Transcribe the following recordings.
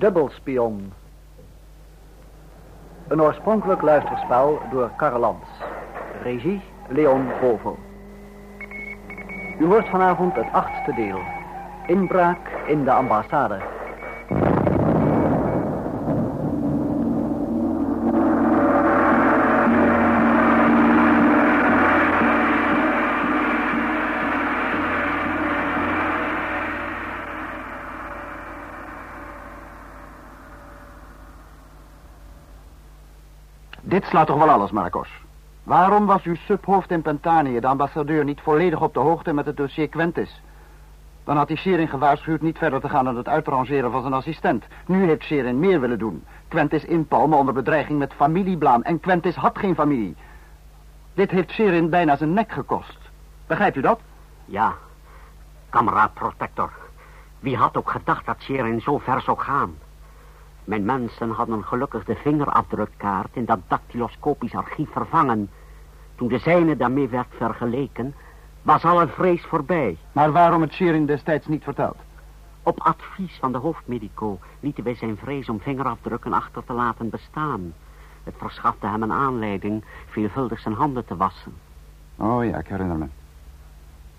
Dubbelspion. Een oorspronkelijk luisterspel door Karl Lans. Regie Leon Bovel. U hoort vanavond het achtste deel. Inbraak in de ambassade. Dit slaat toch wel alles, Marcos? Waarom was uw subhoofd in Pentanië, de ambassadeur, niet volledig op de hoogte met het dossier Quentis? Dan had hij Sherin gewaarschuwd niet verder te gaan dan het uitrangeren van zijn assistent. Nu heeft Sherin meer willen doen. Quentis inpalmen onder bedreiging met familieblaam. En Quentis had geen familie. Dit heeft Sherin bijna zijn nek gekost. Begrijpt u dat? Ja, kameraad protector. Wie had ook gedacht dat Sherin zo ver zou gaan? Mijn mensen hadden gelukkig de vingerafdrukkaart in dat dactyloscopisch archief vervangen. Toen de zijne daarmee werd vergeleken, was alle vrees voorbij. Maar waarom het Sherin destijds niet verteld? Op advies van de hoofdmedico lieten wij zijn vrees om vingerafdrukken achter te laten bestaan. Het verschafte hem een aanleiding veelvuldig zijn handen te wassen. Oh ja, ik herinner me.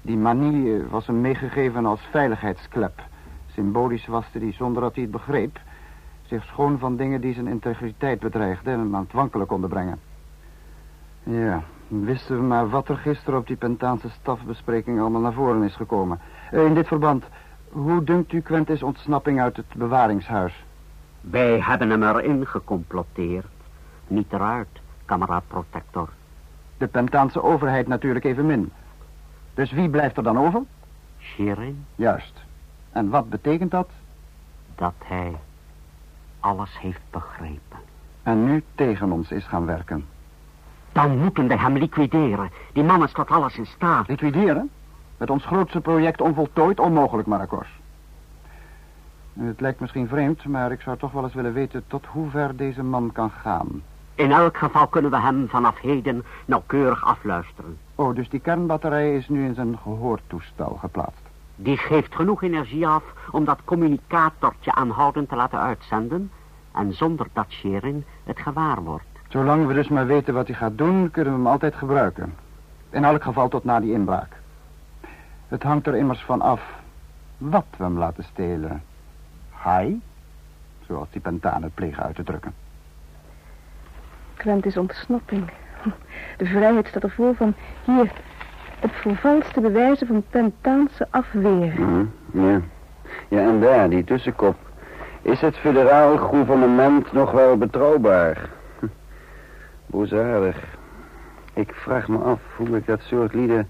Die manie was hem meegegeven als veiligheidsklep. Symbolisch waste die zonder dat hij het begreep... zich schoon van dingen die zijn integriteit bedreigden... en hem aan het wankelen konden brengen. Ja, wisten we maar wat er gisteren op die Pentaanse stafbespreking allemaal naar voren is gekomen. Eh, In dit verband, hoe dunkt u Quentis ontsnapping uit het bewaringshuis? Wij hebben hem erin gecomploteerd. Niet eruit, kameraad protector. De Pentaanse overheid natuurlijk evenmin. Dus wie blijft er dan over? Shirin, Juist. En wat betekent dat? dat hij alles heeft begrepen. En nu tegen ons is gaan werken. Dan moeten we hem liquideren. Die man is tot alles in staat. Liquideren? Met ons grootste project onvoltooid onmogelijk, Maracos. Het lijkt misschien vreemd, maar ik zou toch wel eens willen weten tot hoe ver deze man kan gaan. In elk geval kunnen we hem vanaf heden nauwkeurig afluisteren. Oh, dus die kernbatterij is nu in zijn gehoortoestel geplaatst. Die geeft genoeg energie af om dat communicatortje aanhoudend te laten uitzenden... en zonder dat Sherin het gewaar wordt. Zolang we dus maar weten wat hij gaat doen, kunnen we hem altijd gebruiken. In elk geval tot na die inbraak. Het hangt er immers van af wat we hem laten stelen. Hij, zoals die pentanen plegen uit te drukken. Quentis ontsnapping. De vrijheid staat ervoor van hier, op vervalste bewijzen van Pentaanse afweer. Ja. ja, en daar, die tussenkop. Is het federaal gouvernement nog wel betrouwbaar? Hm. Ik vraag me af hoe ik dat soort lieden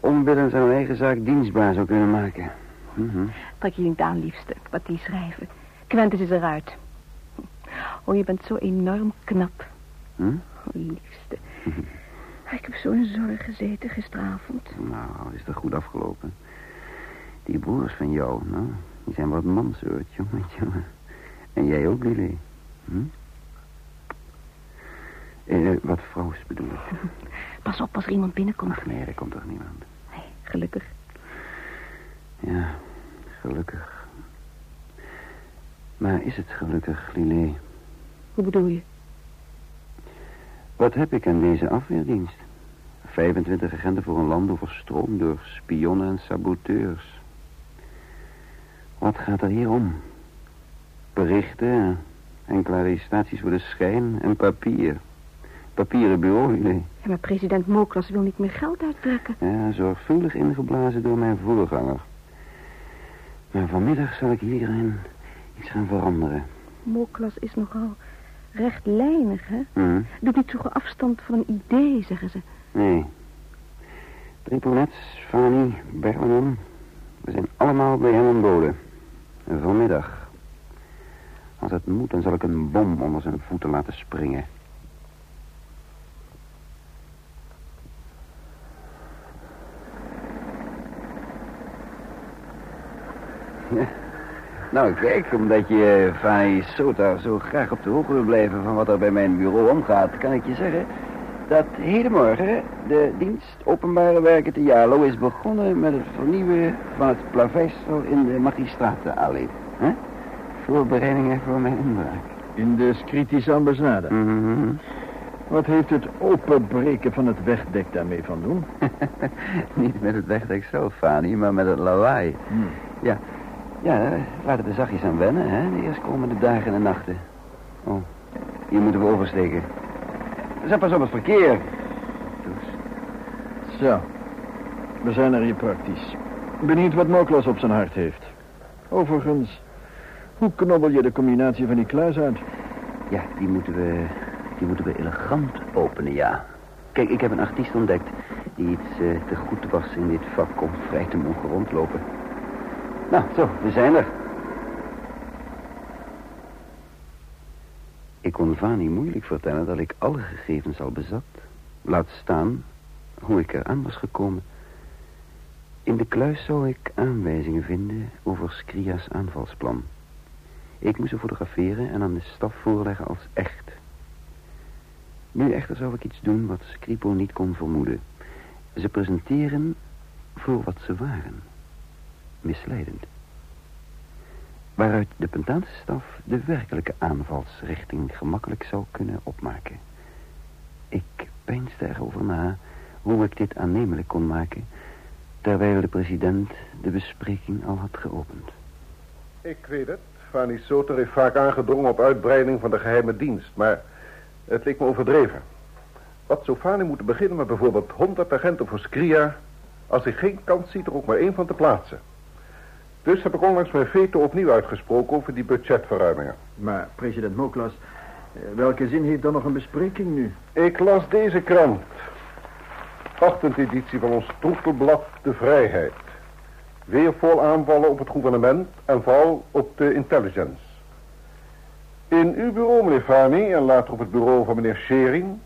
onwillens aan hun eigen zaak dienstbaar zou kunnen maken. Mhm. Trek je niet aan, liefste, wat die schrijven. Quentis is eruit. Oh, je bent zo enorm knap. Hm? Oh, liefste. Ik heb zo in zorg gezeten gisteravond. Nou, is dat goed afgelopen. Die broers van jou, nou, die zijn wat mansoort, jongen, jongen. En jij ook, Lily. Hm? Eh, wat vrouws bedoel ik. Pas op als er iemand binnenkomt. Ach nee, er komt toch niemand. Nee, gelukkig. Ja, gelukkig. Maar is het gelukkig, Lily? Hoe bedoel je? Wat heb ik aan deze afweerdienst? 25 agenten voor een land overstroomd door spionnen en saboteurs. Wat gaat er hier om? Berichten, enkele arrestaties voor de schijn en papier. Papieren bureau, jullie. Ja, maar president Moklas wil niet meer geld uittrekken. Ja, zorgvuldig ingeblazen door mijn voorganger. Maar vanmiddag zal ik hierin iets gaan veranderen. Moklas is nogal rechtlijnig, hè? Hm? Doet niet zo afstand van een idee, zeggen ze. Nee. Triponets, Fanny, Berleman. We zijn allemaal bij hem ontboden. En vanmiddag. Als het moet, dan zal ik een bom onder zijn voeten laten springen. Ja. Nou, kijk, omdat je, Fanny Sota, zo graag op de hoogte wil blijven van wat er bij mijn bureau omgaat, kan ik je zeggen dat hedenmorgen de dienst openbare werken te Jalo is begonnen met het vernieuwen van het plaveisel in de magistratenallee. Hè? voorbereidingen voor mijn inbraak. In de Scritische ambassade. Mhm. Wat heeft het openbreken van het wegdek daarmee van doen? Niet met het wegdek zelf, Fanny, maar met het lawaai. Hmm. Ja, ja, laten we zachtjes aan wennen, hè, de eerstkomende dagen en nachten. Oh, hier moeten we oversteken. Zet pas op het verkeer. Zo. We zijn er hier praktisch. Benieuwd wat Moklas op zijn hart heeft. Overigens, hoe knobbel je de combinatie van die kluis uit? Ja, die moeten we, die moeten we elegant openen, ja. Kijk, ik heb een artiest ontdekt die iets eh, te goed was in dit vak om vrij te mogen rondlopen. Nou, zo, we zijn er. Ik kon Vani moeilijk vertellen dat ik alle gegevens al bezat. Laat staan hoe ik eraan was gekomen. In de kluis zou ik aanwijzingen vinden over Skria's aanvalsplan. Ik moest ze fotograferen en aan de staf voorleggen als echt. Nu echter zou ik iets doen wat Skripo niet kon vermoeden. Ze presenteren voor wat ze waren. Misleidend. Waaruit de Pentaanse staf de werkelijke aanvalsrichting gemakkelijk zou kunnen opmaken. Ik peinsde erover na hoe ik dit aannemelijk kon maken... terwijl de president de bespreking al had geopend. Ik weet het. Fanny Soter heeft vaak aangedrongen op uitbreiding van de geheime dienst, maar het leek me overdreven. Wat zou Fanny moeten beginnen met bijvoorbeeld 100 agenten voor Skria, als hij geen kans ziet er ook maar één van te plaatsen? Dus heb ik onlangs mijn veto opnieuw uitgesproken over die budgetverruimingen. Maar president Moklas, eh, welke zin heeft dan nog een bespreking nu? Ik las deze krant. Ochtendeditie van ons troetelblad De Vrijheid. Weer vol aanvallen op het gouvernement en vooral op de intelligence. In uw bureau, meneer Fani, en later op het bureau van meneer Schering...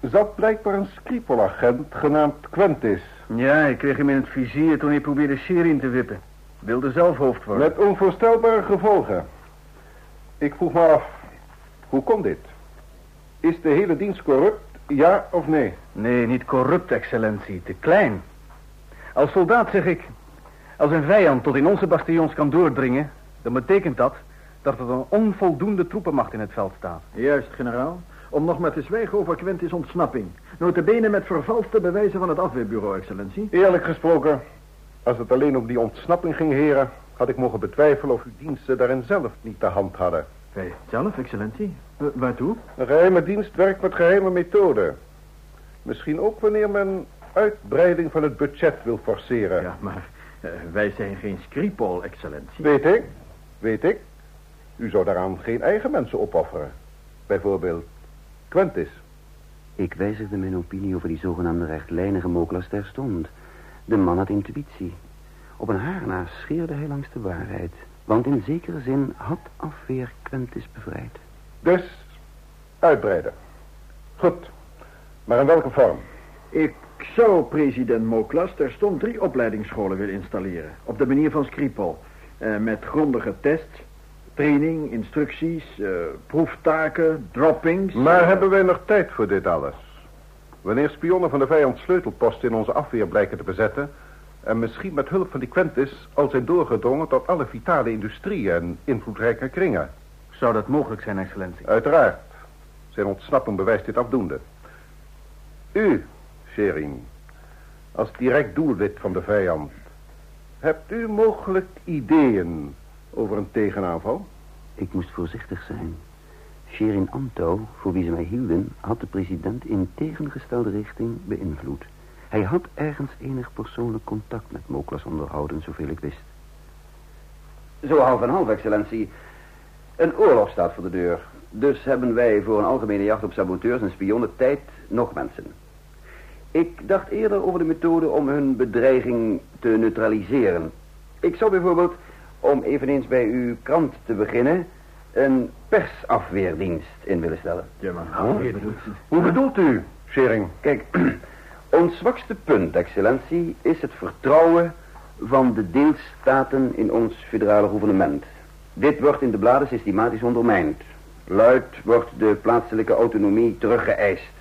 zat blijkbaar een Skripol-agent genaamd Quentis. Ja, ik kreeg hem in het vizier toen hij probeerde Sherin te wippen. Wilde zelf hoofd worden. Met onvoorstelbare gevolgen. Ik vroeg me af, hoe kon dit? Is de hele dienst corrupt, ja of nee? Nee, niet corrupt, excellentie. Te klein. Als soldaat zeg ik... Als een vijand tot in onze bastions kan doordringen... dan betekent dat dat er een onvoldoende troepenmacht in het veld staat. Juist, generaal. Om nog maar te zwijgen over Quentis ontsnapping. Notabene met vervalste bewijzen van het afweerbureau, excellentie. Eerlijk gesproken, als het alleen om die ontsnapping ging, heren... had ik mogen betwijfelen of uw diensten daarin zelf niet de hand hadden. Wij zelf, excellentie? Eh, waartoe? Een geheime dienst werkt met geheime methoden. Misschien ook wanneer men uitbreiding van het budget wil forceren. Ja, maar eh, wij zijn geen Skripal, excellentie. Weet ik, weet ik. U zou daaraan geen eigen mensen opofferen. Bijvoorbeeld Quentis. Ik wijzigde mijn opinie over die zogenaamde rechtlijnige Moklas terstond. De man had intuïtie. Op een haar na scheerde hij langs de waarheid. Want in zekere zin had afweer Quentis bevrijd. Dus, uitbreiden. Goed. Maar in welke vorm? Ik zou president Moklas terstond drie opleidingsscholen willen installeren. Op de manier van Skripal. Eh, met grondige tests, training, instructies, eh, proeftaken, droppings. Maar hebben wij nog tijd voor dit alles? Wanneer spionnen van de vijand sleutelposten in onze afweer blijken te bezetten... en misschien met hulp van die Quentis al zijn doorgedrongen tot alle vitale industrieën en invloedrijke kringen. Zou dat mogelijk zijn, excellentie? Uiteraard. Zijn ontsnapping bewijst dit afdoende. U, Shering, als direct doelwit van de vijand... hebt u mogelijk ideeën over een tegenaanval? Ik moest voorzichtig zijn. Sherin Anto, voor wie ze mij hielden, had de president in tegengestelde richting beïnvloed. Hij had ergens enig persoonlijk contact met Moklas onderhouden, zoveel ik wist. Zo half en half, excellentie. Een oorlog staat voor de deur. Dus hebben wij voor een algemene jacht op saboteurs en spionnen tijd nog mensen. Ik dacht eerder over de methode om hun bedreiging te neutraliseren. Ik zou bijvoorbeeld, om eveneens bij uw krant te beginnen, een persafweerdienst in willen stellen. Ja, maar... Hoe bedoelt u, Shering? Kijk, ons zwakste punt, excellentie, is het vertrouwen van de deelstaten in ons federale gouvernement. Dit wordt in de bladen systematisch ondermijnd. Luid wordt de plaatselijke autonomie teruggeëist.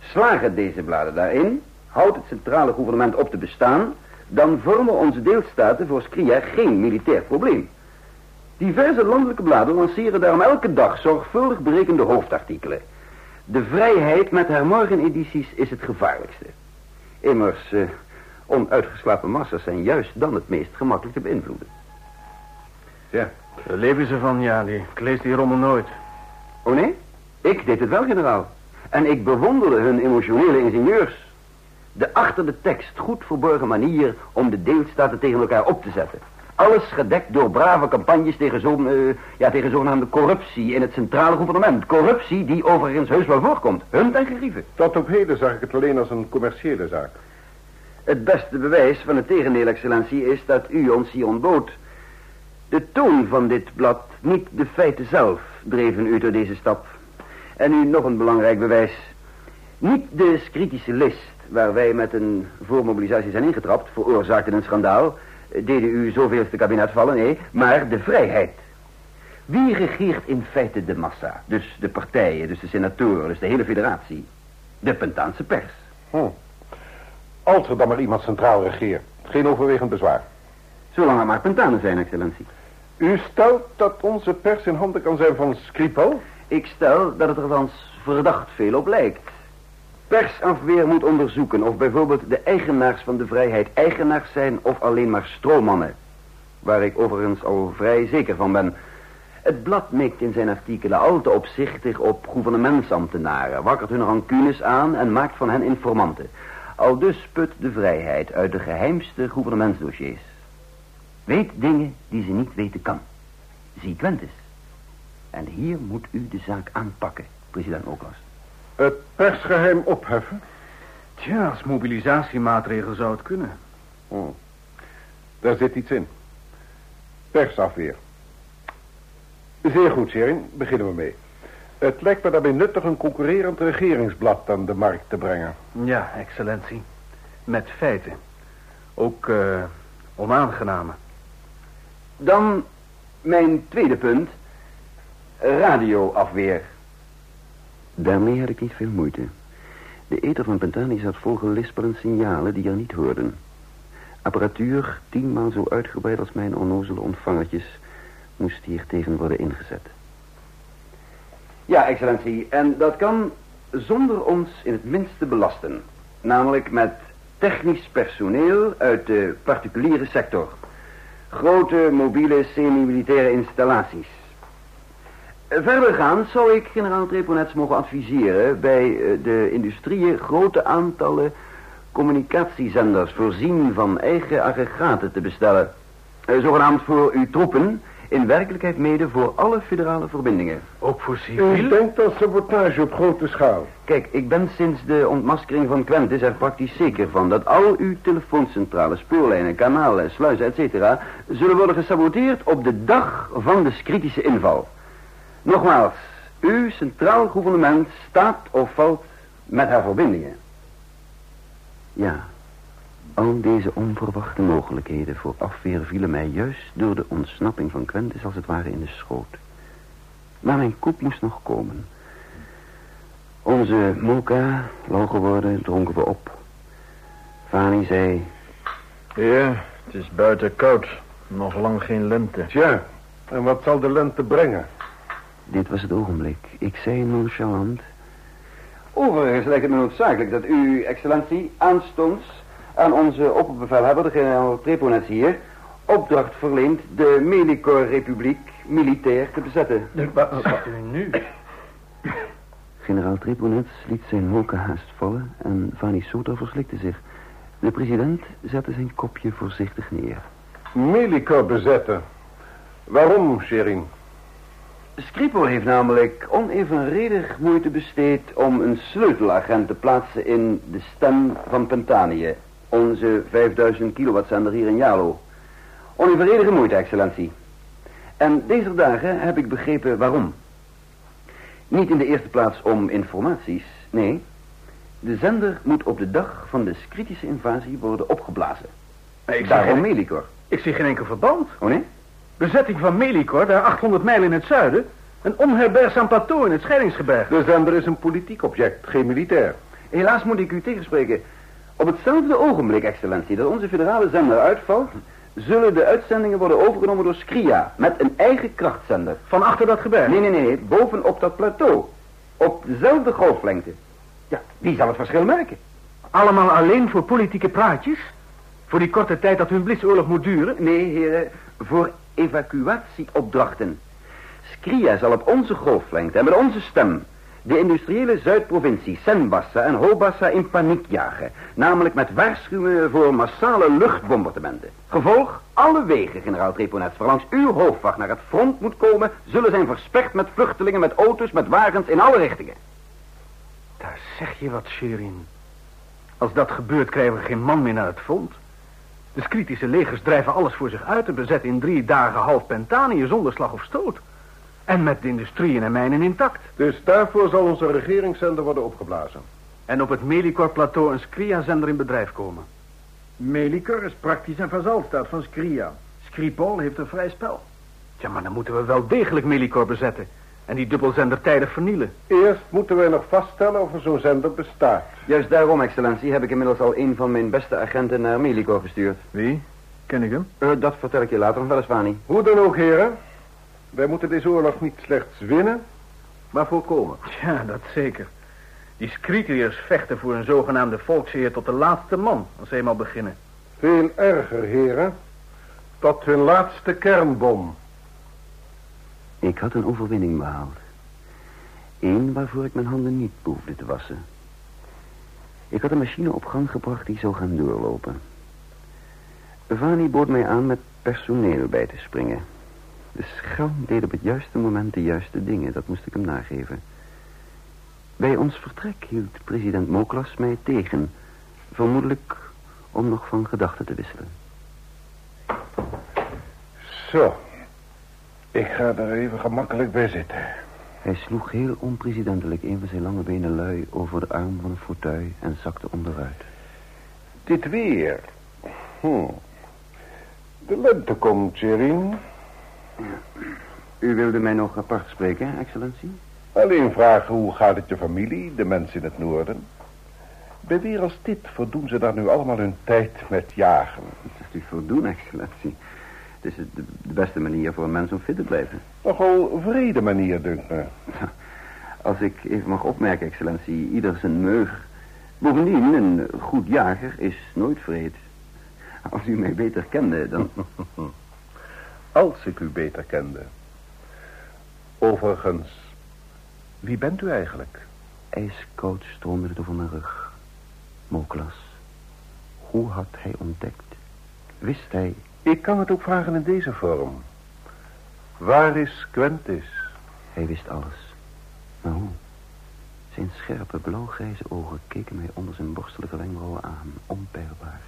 Slagen deze bladen daarin, houdt het centrale gouvernement op te bestaan, dan vormen onze deelstaten voor Skria geen militair probleem. Diverse landelijke bladen lanceren daarom elke dag zorgvuldig berekende hoofdartikelen. De vrijheid met haar morgenedities is het gevaarlijkste. Immers, eh, onuitgeslapen massa's zijn juist dan het meest gemakkelijk te beïnvloeden. Ja, daar leven ze van, ja. Die, ik lees die rommel nooit. Oh nee? Ik deed het wel, generaal. En ik bewonderde hun emotionele ingenieurs. De achter de tekst goed verborgen manier om de deelstaten tegen elkaar op te zetten. Alles gedekt door brave campagnes tegen, zo, eh, ja, tegen zogenaamde corruptie in het centrale gouvernement. Corruptie die overigens heus wel voorkomt. Hun en gerieven. Tot op heden zag ik het alleen als een commerciële zaak. Het beste bewijs van het tegendeel, excellentie, is dat u ons hier ontbood. De toon van dit blad, niet de feiten zelf, dreven u door deze stap. En nu nog een belangrijk bewijs. Niet de kritische list, waar wij met een voormobilisatie zijn ingetrapt, veroorzaakte een schandaal, deden u zoveelste kabinet vallen, nee, maar de vrijheid. Wie regeert in feite de massa? Dus de partijen, dus de senatoren, dus de hele federatie. De Pentaanse pers. Hm. Als er dan maar iemand centraal regeert. Geen overwegend bezwaar. Zolang er maar Pentanen zijn, excellentie. U stelt dat onze pers in handen kan zijn van Skripal? Ik stel dat het er althans verdacht veel op lijkt. Persafweer moet onderzoeken of bijvoorbeeld de eigenaars van de vrijheid eigenaars zijn of alleen maar stroommannen. Waar ik overigens al vrij zeker van ben. Het blad mikt in zijn artikelen al te opzichtig op gouvernementsambtenaren, wakkert hun rancunes aan en maakt van hen informanten. Al dus put de vrijheid uit de geheimste gouvernementsdossiers. Weet dingen die ze niet weten kan. Zie Quentis. En hier moet u de zaak aanpakken, president Oklas. Het persgeheim opheffen? Tja, als mobilisatiemaatregel zou het kunnen. Oh. Daar zit iets in. Persafweer. Zeer goed, Shering. Beginnen we mee. Het lijkt me daarbij nuttig een concurrerend regeringsblad aan de markt te brengen. Ja, excellentie. Met feiten. Ook uh, onaangename. Dan mijn tweede punt. Radioafweer. Daarmee had ik niet veel moeite. De ether van Pentani zat vol gelispelende signalen die er niet hoorden. Apparatuur, tienmaal zo uitgebreid als mijn onnozele ontvangertjes, moest hier tegen worden ingezet. Ja, excellentie, en dat kan zonder ons in het minste belasten. Namelijk met technisch personeel uit de particuliere sector. Grote mobiele semi-militaire installaties. Verdergaand zou ik generaal Treponets mogen adviseren bij eh, de industrieën grote aantallen communicatiezenders voorzien van eigen aggregaten te bestellen. Eh, zogenaamd voor uw troepen, in werkelijkheid mede voor alle federale verbindingen. Ook voor civiel? U denkt aan sabotage op grote schaal. Kijk, ik ben sinds de ontmaskering van Quentis er praktisch zeker van dat al uw telefooncentrales, spoorlijnen, kanalen, sluizen, etc. zullen worden gesaboteerd op de dag van de kritische inval. Nogmaals, uw centraal gouvernement staat of valt met haar verbindingen. Ja, al deze onverwachte mogelijkheden voor afweer vielen mij juist door de ontsnapping van Quentis als het ware in de schoot. Maar mijn koep moest nog komen. Onze mocha, lauw geworden, dronken we op. Fanny zei... Ja, het is buiten koud. Nog lang geen lente. Tja, en wat zal de lente brengen? Dit was het ogenblik. Ik zei nonchalant... Overigens lijkt het me noodzakelijk dat u, excellentie, aanstonds aan onze opperbevelhebber, de generaal Treponets hier, opdracht verleent de Melikor-republiek militair te bezetten. Wat u nu? Generaal Treponets liet zijn moken haast vallen en Vani Soto verslikte zich. De president zette zijn kopje voorzichtig neer. Melikor bezetten. Waarom, Sherin? Skripal heeft namelijk onevenredig moeite besteed om een sleutelagent te plaatsen in de stem van Pentanië, onze 5000 kilowattzender hier in Jalo. Onevenredige moeite, excellentie. En deze dagen heb ik begrepen waarom. Niet in de eerste plaats om informaties, nee. De zender moet op de dag van de kritische invasie worden opgeblazen. Ik Daarom Melikor. Ik zie geen enkel verband. Oh nee? Bezetting van Melikor, daar 800 mijl in het zuiden. Een onherbergzaam plateau in het scheidingsgebergte. De zender is een politiek object, geen militair. Helaas moet ik u tegenspreken. Op hetzelfde ogenblik, excellentie, dat onze federale zender uitvalt... zullen de uitzendingen worden overgenomen door Skria... met een eigen krachtzender. Van achter dat gebergte? Nee, nee, nee, bovenop dat plateau. Op dezelfde golflengte. Ja, wie zal het verschil merken? Allemaal alleen voor politieke praatjes? Voor die korte tijd dat hun blitsoorlog moet duren? Nee, heren, voor evacuatieopdrachten. Skria zal op onze golflengte en met onze stem de industriële Zuidprovincie Senbassa en Hobassa in paniek jagen. Namelijk met waarschuwingen voor massale luchtbombardementen. Gevolg, alle wegen, generaal Treponets, waarlangs uw hoofdwacht naar het front moet komen... zullen zijn versperd met vluchtelingen, met auto's, met wagens in alle richtingen. Daar zeg je wat, Sherin. Als dat gebeurt, krijgen we geen man meer naar het front. De kritische legers drijven alles voor zich uit... en bezetten in drie dagen half Pentanië zonder slag of stoot. En met de industrieën en mijnen intact. Dus daarvoor zal onze regeringszender worden opgeblazen. En op het Melikor-plateau een Skria-zender in bedrijf komen. Melikor is praktisch een vazalstaat van Skria. Skripol heeft een vrij spel. Ja, maar dan moeten we wel degelijk Melikor bezetten. En die dubbelzender tijdig vernielen. Eerst moeten wij nog vaststellen of er zo'n zender bestaat. Juist daarom, excellentie, heb ik inmiddels al een van mijn beste agenten naar Melikor gestuurd. Wie? Ken ik hem? Uh, dat vertel ik je later nog wel eens, Vani. Hoe dan ook, heren. Wij moeten deze oorlog niet slechts winnen, maar voorkomen. Ja, dat zeker. Die Skritiërs vechten voor een zogenaamde volksheer tot de laatste man, als ze eenmaal beginnen. Veel erger, heren. Tot hun laatste kernbom. Ik had een overwinning behaald. Eén waarvoor ik mijn handen niet behoefde te wassen. Ik had een machine op gang gebracht die zou gaan doorlopen. Vani bood mij aan met personeel bij te springen. De schelm deed op het juiste moment de juiste dingen, dat moest ik hem nageven. Bij ons vertrek hield president Moklas mij tegen. Vermoedelijk om nog van gedachten te wisselen. Zo. Ik ga er even gemakkelijk bij zitten. Hij sloeg heel onpresidentelijk een van zijn lange benen lui over de arm van een fauteuil en zakte onderuit. Dit weer. Hm. De lente komt, Jerin. U wilde mij nog apart spreken, excellentie? Alleen vragen hoe gaat het je familie, de mensen in het noorden? Bij weer als dit voldoen ze daar nu allemaal hun tijd met jagen. Zegt u voldoen, excellentie? Het is de, de beste manier voor een mens om fit te blijven. Nogal vrede manier, dunkt me. Als ik even mag opmerken, excellentie, ieder zijn meug. Bovendien, een goed jager is nooit vreed. Als u mij beter kende, dan... Als ik u beter kende. Overigens, wie bent u eigenlijk? Ijskoud stroomde het over mijn rug. Moklas, hoe had hij ontdekt? Wist hij... Ik kan het ook vragen in deze vorm. Waar is Quentis? Hij wist alles. Maar hoe? Zijn scherpe blauwgrijze ogen keken mij onder zijn borstelige wenkbrauwen aan, onpeilbaar.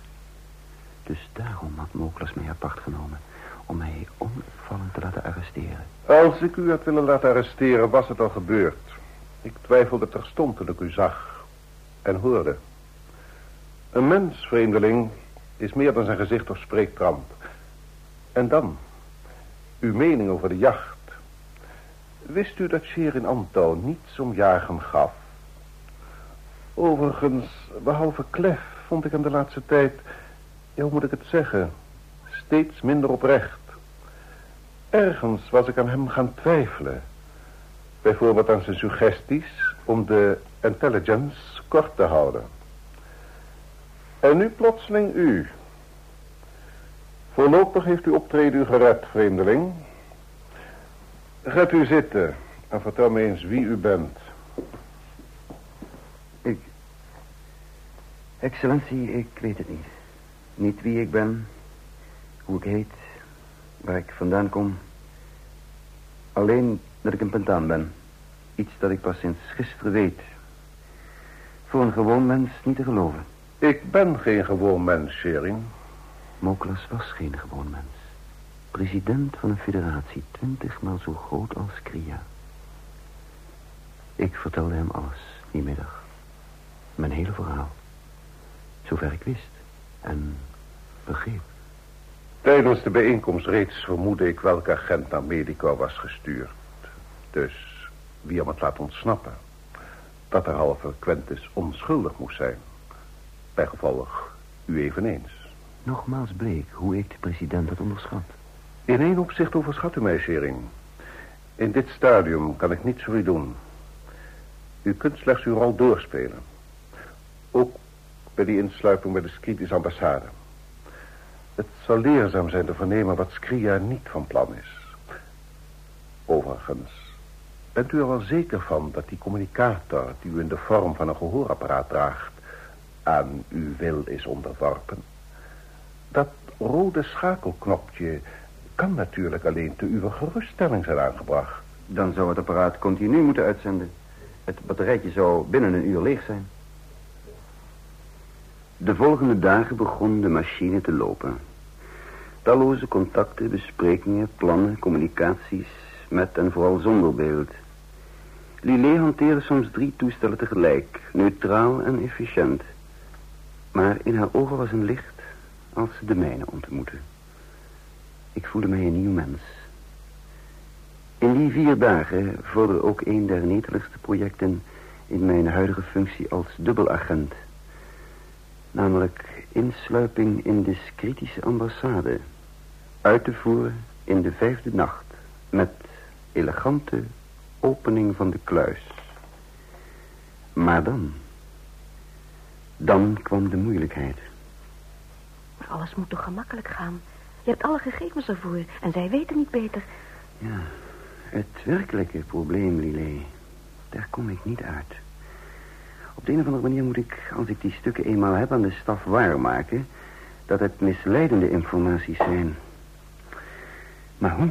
Dus daarom had Moklas mij apart genomen om mij onopvallend te laten arresteren. Als ik u had willen laten arresteren, was het al gebeurd. Ik twijfelde terstond toen ik u zag en hoorde. Een mens, vreemdeling, is meer dan zijn gezicht of spreektramp. En dan, uw mening over de jacht. Wist u dat Sherin Anto niets om jagen gaf? Overigens, behalve klef, vond ik hem de laatste tijd, ja, hoe moet ik het zeggen, steeds minder oprecht. Ergens was ik aan hem gaan twijfelen. Bijvoorbeeld aan zijn suggesties om de intelligence kort te houden. En nu plotseling u. Voorlopig heeft uw optreden u gered, vreemdeling. Gaat u zitten en vertel me eens wie u bent. Ik... Excellentie, ik weet het niet. Niet wie ik ben, hoe ik heet, waar ik vandaan kom. Alleen dat ik een pentaan ben. Iets dat ik pas sinds gisteren weet. Voor een gewoon mens niet te geloven. Ik ben geen gewoon mens, Shering. Moklas was geen gewoon mens. President van een federatie, twintigmaal zo groot als Kria. Ik vertelde hem alles, die middag. Mijn hele verhaal. Zover ik wist. En begreep. Tijdens de bijeenkomst reeds vermoedde ik welke agent naar Medico was gestuurd. Dus wie hem het laat ontsnappen. Dat er halve Quentis onschuldig moest zijn. Bijgevolg u eveneens. Nogmaals bleek hoe ik de president had onderschat. In één opzicht overschat u mij, Schering. In dit stadium kan ik niets voor u doen. U kunt slechts uw rol doorspelen. Ook bij die insluiting bij de Skritische ambassade. Het zal leerzaam zijn te vernemen wat Skria niet van plan is. Overigens, bent u er wel zeker van dat die communicator... die u in de vorm van een gehoorapparaat draagt... aan uw wil is onderworpen? Dat rode schakelknopje kan natuurlijk alleen te uw geruststelling zijn aangebracht. Dan zou het apparaat continu moeten uitzenden. Het batterijtje zou binnen een uur leeg zijn. De volgende dagen begon de machine te lopen. Talloze contacten, besprekingen, plannen, communicaties... met en vooral zonder beeld. Lillet hanteerde soms drie toestellen tegelijk... neutraal en efficiënt. Maar in haar ogen was een licht als de mijne ontmoette. Ik voelde mij een nieuw mens. In die vier dagen vorderde ook een der neteligste projecten... in mijn huidige functie als dubbelagent. Namelijk insluiping in de kritische ambassade. Uit te voeren in de vijfde nacht... met elegante opening van de kluis. Maar dan... Dan kwam de moeilijkheid. Maar alles moet toch gemakkelijk gaan? Je hebt alle gegevens ervoor en zij weten niet beter. Ja, het werkelijke probleem, Lillet, daar kom ik niet uit. Op de een of andere manier moet ik, als ik die stukken eenmaal heb aan de staf waarmaken... dat het misleidende informaties zijn. Maar hoe?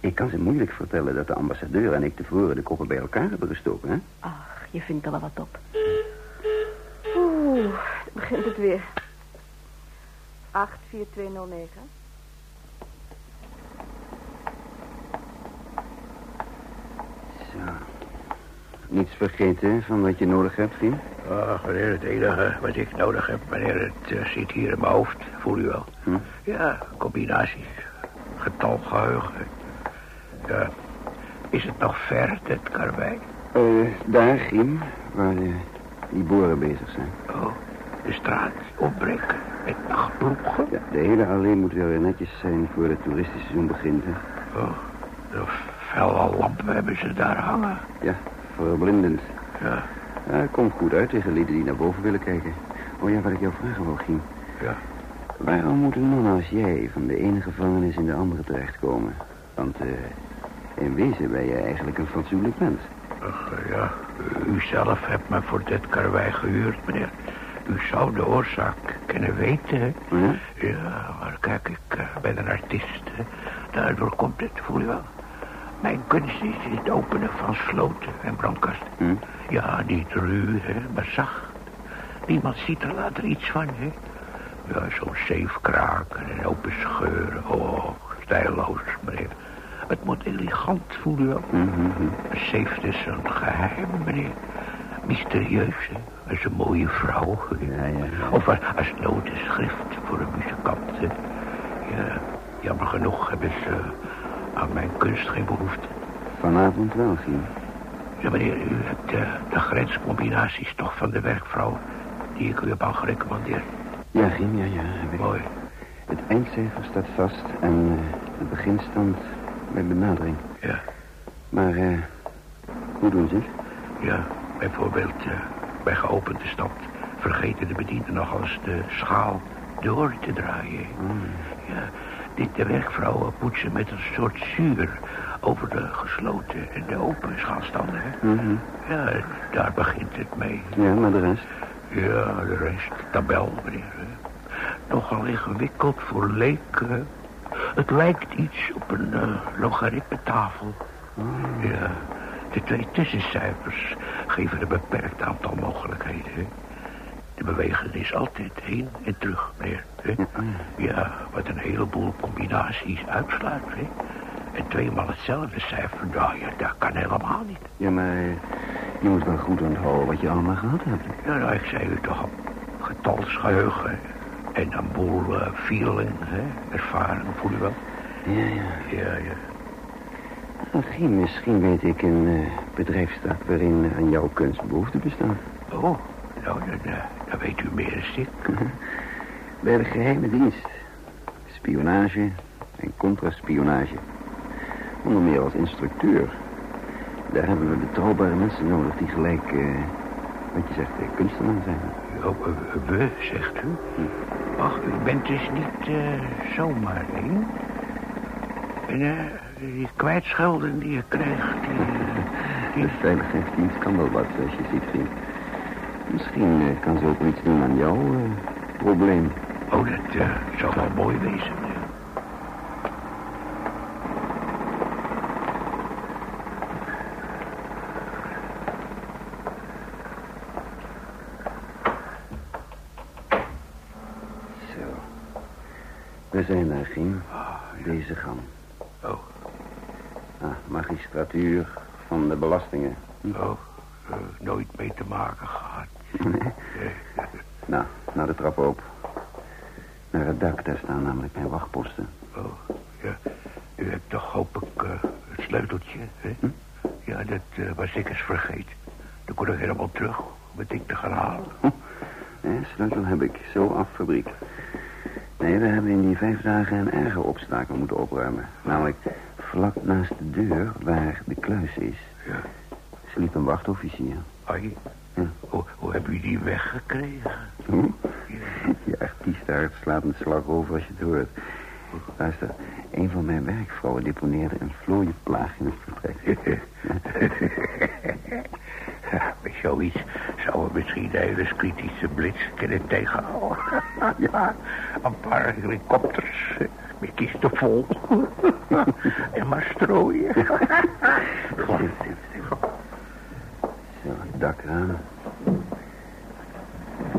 Ik kan ze moeilijk vertellen dat de ambassadeur en ik tevoren de koppen bij elkaar hebben gestoken, hè? Ach, je vindt er wel wat op. Oeh, begint het weer. 84209. Zo. Niets vergeten van wat je nodig hebt, vriend? Ach, meneer, het enige wat ik nodig heb, meneer, het eh, zit hier in mijn hoofd. Voel u wel. Hm? Ja, combinaties. Getalgeheugen. Ja. Is het nog ver, dit karwei? Eh, daar, Giem, waar de, die boren bezig zijn. Oh, de straat opbreken met nachtploegen? Ja, de hele allee moet weer netjes zijn voor het toeristische seizoen begint, hè? Oh, de felle lampen hebben ze daar hangen. Ja, verblindend. Ja, Ja, komt goed uit tegen lieden die naar boven willen kijken. Oh ja, wat ik jou vragen wil, Giem. ja. Waarom moet een man als jij van de ene gevangenis in de andere terechtkomen? Want eh, in wezen ben je eigenlijk een fatsoenlijk mens. Ach, ja. U zelf hebt me voor dit karwei gehuurd, meneer. U zou de oorzaak kunnen weten, hè? Ja? Maar kijk, ik eh, ben een artiest. Daardoor komt het, voel je wel. Mijn kunst is het openen van sloten en brandkasten. Ja, niet ruw, hè, maar zacht. Niemand ziet er later iets van, hè. Ja, zo'n zeefkraken en open scheuren. Oh, stijlloos, meneer. Het moet elegant, voel je wel. Mhm. Een zeef is een geheim, meneer. Mysterieus, hè. Als een mooie vrouw. Ja, ja. Of als, als notenschrift voor een muzikant, hè. Ja, jammer genoeg hebben ze aan mijn kunst geen behoefte. Vanavond wel, Giem. Ja, meneer, u hebt eh, de grenscombinaties toch van de werkvrouw... die ik u heb al gerecommandeerd. Ja, Giem, ja, ja. ik. Mooi. Het eindcijfer staat vast en eh, de beginstand bij benadering. Ja, Maar, eh, hoe doen ze het? ja. Bijvoorbeeld eh, bij geopende stand... vergeten de bedienden nog eens de schaal door te draaien. Ja, dit de werkvrouwen poetsen met een soort zuur... over de gesloten en de open schaalstanden, hè. Mhm. Ja, daar begint het mee. Ja, maar de rest? Ja, de rest, tabel, meneer. Nogal ingewikkeld voor leek. hè. Het lijkt iets op een eh logaritmetafel. Ja, de twee tussencijfers geven een beperkt aantal mogelijkheden. hè. De beweging is altijd heen en terug, meneer. hè. Ja, wat een heleboel combinaties uitsluit, hè. En tweemaal hetzelfde cijfer, nou ja, dat kan helemaal niet. Ja, maar je moet wel goed onthouden wat je allemaal gehad hebt. Ja, nou, ik zei u toch al. Getalsgeheugen. En een boel eh, feeling, hè. Ervaring, voel je wel? Ja, ja. Ja, ja. Giem, misschien weet ik een eh, bedrijfstak waarin aan jouw kunst behoefte bestaat. Oh, nou, dan, dan weet u meer dan ik. Bij de geheime dienst. Spionage en contraspionage. Onder meer als instructeur. Daar hebben we betrouwbare mensen nodig die gelijk, eh, wat je zegt, eh, kunstenaar zijn. Oh, we, zegt u? Ach, u bent dus niet zomaar één. En die kwijtschelden die je krijgt, De veiligheidsdienst kan wel wat, zoals je ziet, vriend. Misschien eh, kan ze ook iets doen aan jouw eh, probleem. Oh, dat eh, zou wel mooi wezen. Zo. We zijn daar, Gien. Deze gang. Oh. Ah, magistratuur van de belastingen. Oh, eh, nooit mee te maken gehad. Nee. Eh, Nou, naar de trap op. Naar het dak, daar staan namelijk mijn wachtposten. oh, ja. U hebt toch hoop ik eh, het sleuteltje, hè? Ja, eh, was ik eens vergeten. Dan kon ik helemaal terug om het ding te gaan halen. Nee, sleutel heb ik. Zo af, fabriek. Nee, we hebben in die vijf dagen een erger obstakel moeten opruimen. Namelijk vlak naast de deur waar de kluis is. Ja. Sliep een wachtofficier. Ai, Ja. hoe, hoe heb u die weggekregen? Hoe? Je artiesthart slaat een slag over als je het hoort. Luister, een van mijn werkvrouwen deponeerde een vlooienplaag in het. Ja, met zoiets zouden we misschien de hele kritische blitz kunnen tegenhouden. ja, een paar helikopters eh, met kisten vol. en maar strooien. Zo, het dakraam.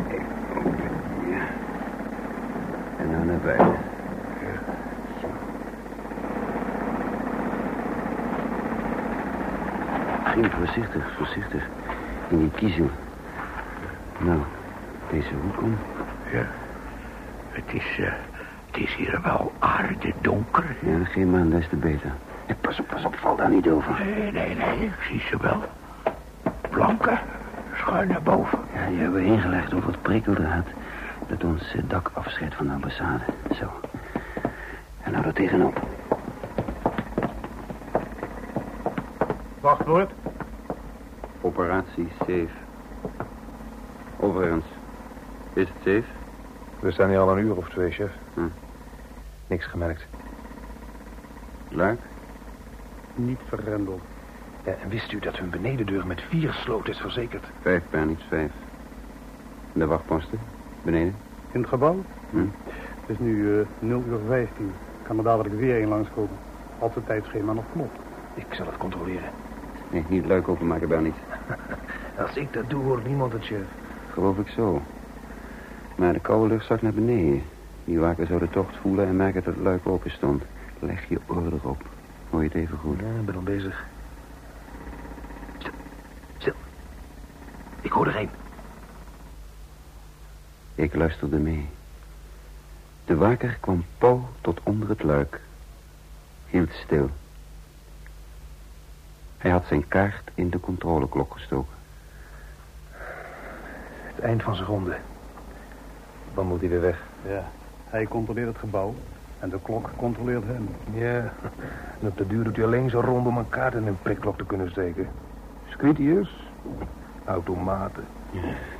Even open. Ja. En nou naar buiten. Zo. Ging voorzichtig, voorzichtig. In die kiezel. Nou, deze hoek om. Ja, het is, eh, het is hier wel aardig donker. Ja, geen maan, des te beter. En pas op, pas op, val daar niet over. Nee, nee, nee, ik zie ze wel. Planken, schuin naar boven. Ja, die hebben we ingelegd over het prikkeldraad. Dat ons eh, dak afscheidt van de ambassade. Zo. En nou er tegenop. Wachtwoord. Operatie safe. Overigens. Is het safe? We staan hier al een uur of twee, chef. Hm. Niks gemerkt. Luik? Niet vergrendeld. Ja, en wist u dat hun benedendeur met vier sloten is verzekerd? Vijf per niets vijf. De wachtposten? Beneden? In het gebouw? Hm? Het is nu eh 0 uur 15. Kan er dadelijk weer een langskomen. Als het tijdschema nog klopt. Ik zal het controleren. Nee, niet luik openmaken, wel niet. Als ik dat doe, hoort niemand het, chef. Geloof ik zo. Maar de koude lucht zakt naar beneden. Die waker zou de tocht voelen en merken dat het luik open stond. Leg je oor erop. Hoor je het even goed? Ja, ik ben al bezig. Stil. Stil. Ik hoor er een. Ik luisterde mee. De waker kwam pal tot onder het luik. Hield stil. Hij had zijn kaart in de controleklok gestoken. Eind van zijn ronde. Dan moet hij weer weg. Ja. Hij controleert het gebouw. En de klok controleert hem. Ja, en op de duur doet hij alleen zo rond om een kaart in een prikklok te kunnen steken. Squitius, automaten.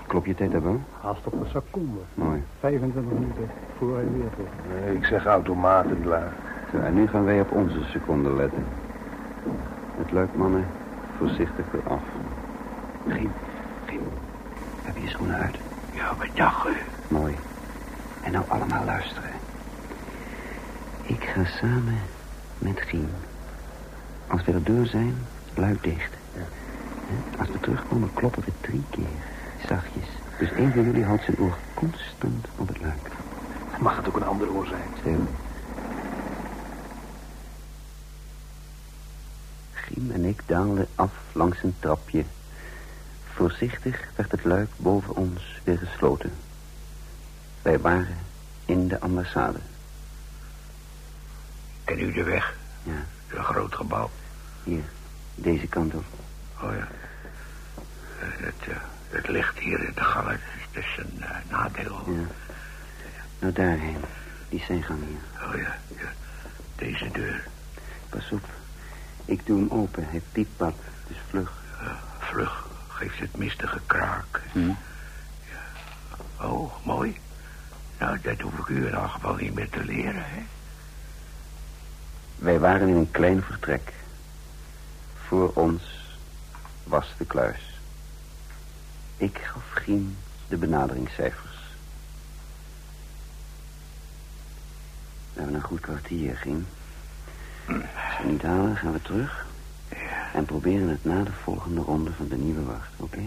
Klop je tijd hebben? Haast op een seconde. Mooi. 25 minuten voor hij weer terug. Nee, ik zeg automaten, klaar. Zo, en nu gaan wij op onze seconde letten. Het luik, mannen. Voorzichtig eraf. Giem, Giem. Je schoenen uit? Ja, bedag. Mooi. En nou allemaal luisteren. Ik ga samen met Giem. Als we er door zijn, luid dicht. Hè? Als we terugkomen, kloppen we drie keer. Zachtjes. Dus één van jullie houdt zijn oor constant op het luik. Mag het ook een ander oor zijn? Stil. Giem en ik daalden af langs een trapje. Voorzichtig werd het luik boven ons weer gesloten. Wij waren in de ambassade. Ken u de weg? Ja, Een groot gebouw. hier. Deze kant op. Oh ja. Eh, Het, eh, het ligt hier in de gang. Het is dus een eh, nadeel. Ja. Nou, daarheen. Die zijn gang hier. Oh ja, ja. Deze deur. Pas op. Ik doe hem open. Hij piept wat. Dus vlug. Ja, vlug. Geeft het mistige kraak. Hm? Oh, mooi. Nou, dat hoef ik u in elk geval niet meer te leren, hè? Wij waren in een klein vertrek. Voor ons was de kluis. Ik gaf Gien de benaderingscijfers. We hebben een goed kwartier, Gien. Als we niet halen, gaan we terug. En proberen het na de volgende ronde van de nieuwe wacht, oké?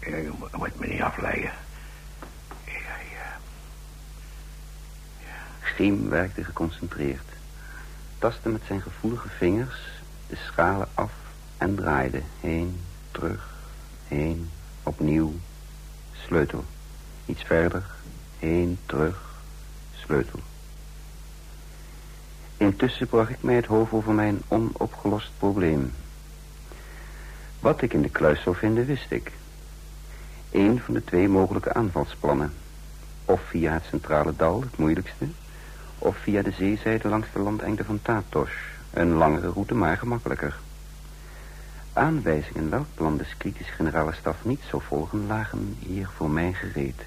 Ja, je moet, je moet me niet afleiden. Ja, ja. Giem werkte geconcentreerd. Tastte met zijn gevoelige vingers de schalen af en draaide. Heen, terug, heen, opnieuw. Sleutel. Iets verder. Heen, terug, sleutel. Intussen bracht ik mij het hoofd over mijn onopgelost probleem. Wat ik in de kluis zou vinden, wist ik. Eén van de twee mogelijke aanvalsplannen. Of via het centrale dal, het moeilijkste. Of via de zeezijde langs de landengte van Tatos. Een langere route, maar gemakkelijker. Aanwijzingen welk plan de kritische generale staf niet zou volgen... lagen hier voor mij gereed.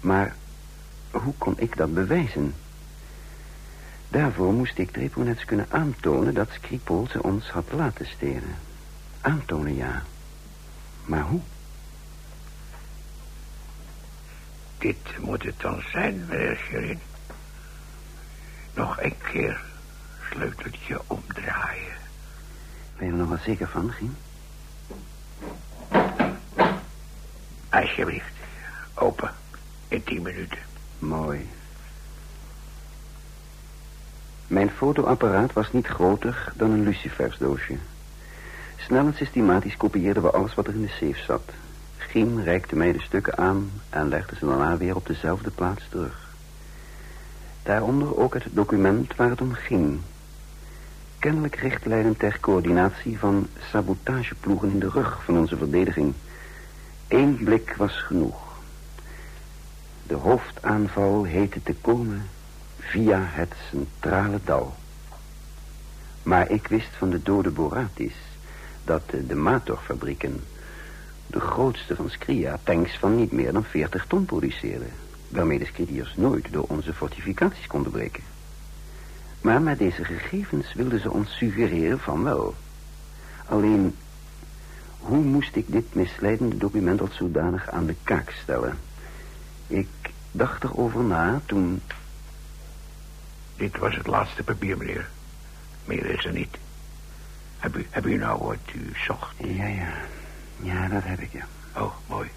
Maar hoe kon ik dat bewijzen? Daarvoor moest ik Dreponets kunnen aantonen... dat Skripal ze ons had laten stelen. Aantonen, ja. Maar hoe? Dit moet het dan zijn, meneer Sherin. Nog een keer sleuteltje omdraaien. Ben je er nog wel zeker van, Gien? Alsjeblieft. Open. In tien minuten. Mooi. Mijn fotoapparaat was niet groter dan een lucifersdoosje. Snel en systematisch kopieerden we alles wat er in de safe zat. Giem reikte mij de stukken aan en legde ze daarna weer op dezelfde plaats terug. Daaronder ook het document waar het om ging. Kennelijk richtlijnen ter coördinatie van sabotageploegen in de rug van onze verdediging. Eén blik was genoeg. De hoofdaanval heette te komen via het centrale dal. Maar ik wist van de dode Boratis dat de, Matorfabrieken, de grootste van Skria, tanks van niet meer dan 40 ton produceerden. Waarmee de Skridiërs nooit door onze fortificaties konden breken. Maar met deze gegevens wilden ze ons suggereren van wel. Alleen, hoe moest ik dit misleidende document als zodanig aan de kaak stellen? Ik dacht erover na toen... Dit was het laatste papier, meneer. Meer is er niet. Heb u, heb u nou wat u zocht? Ja, ja. Ja, dat heb ik, ja. Oh, mooi.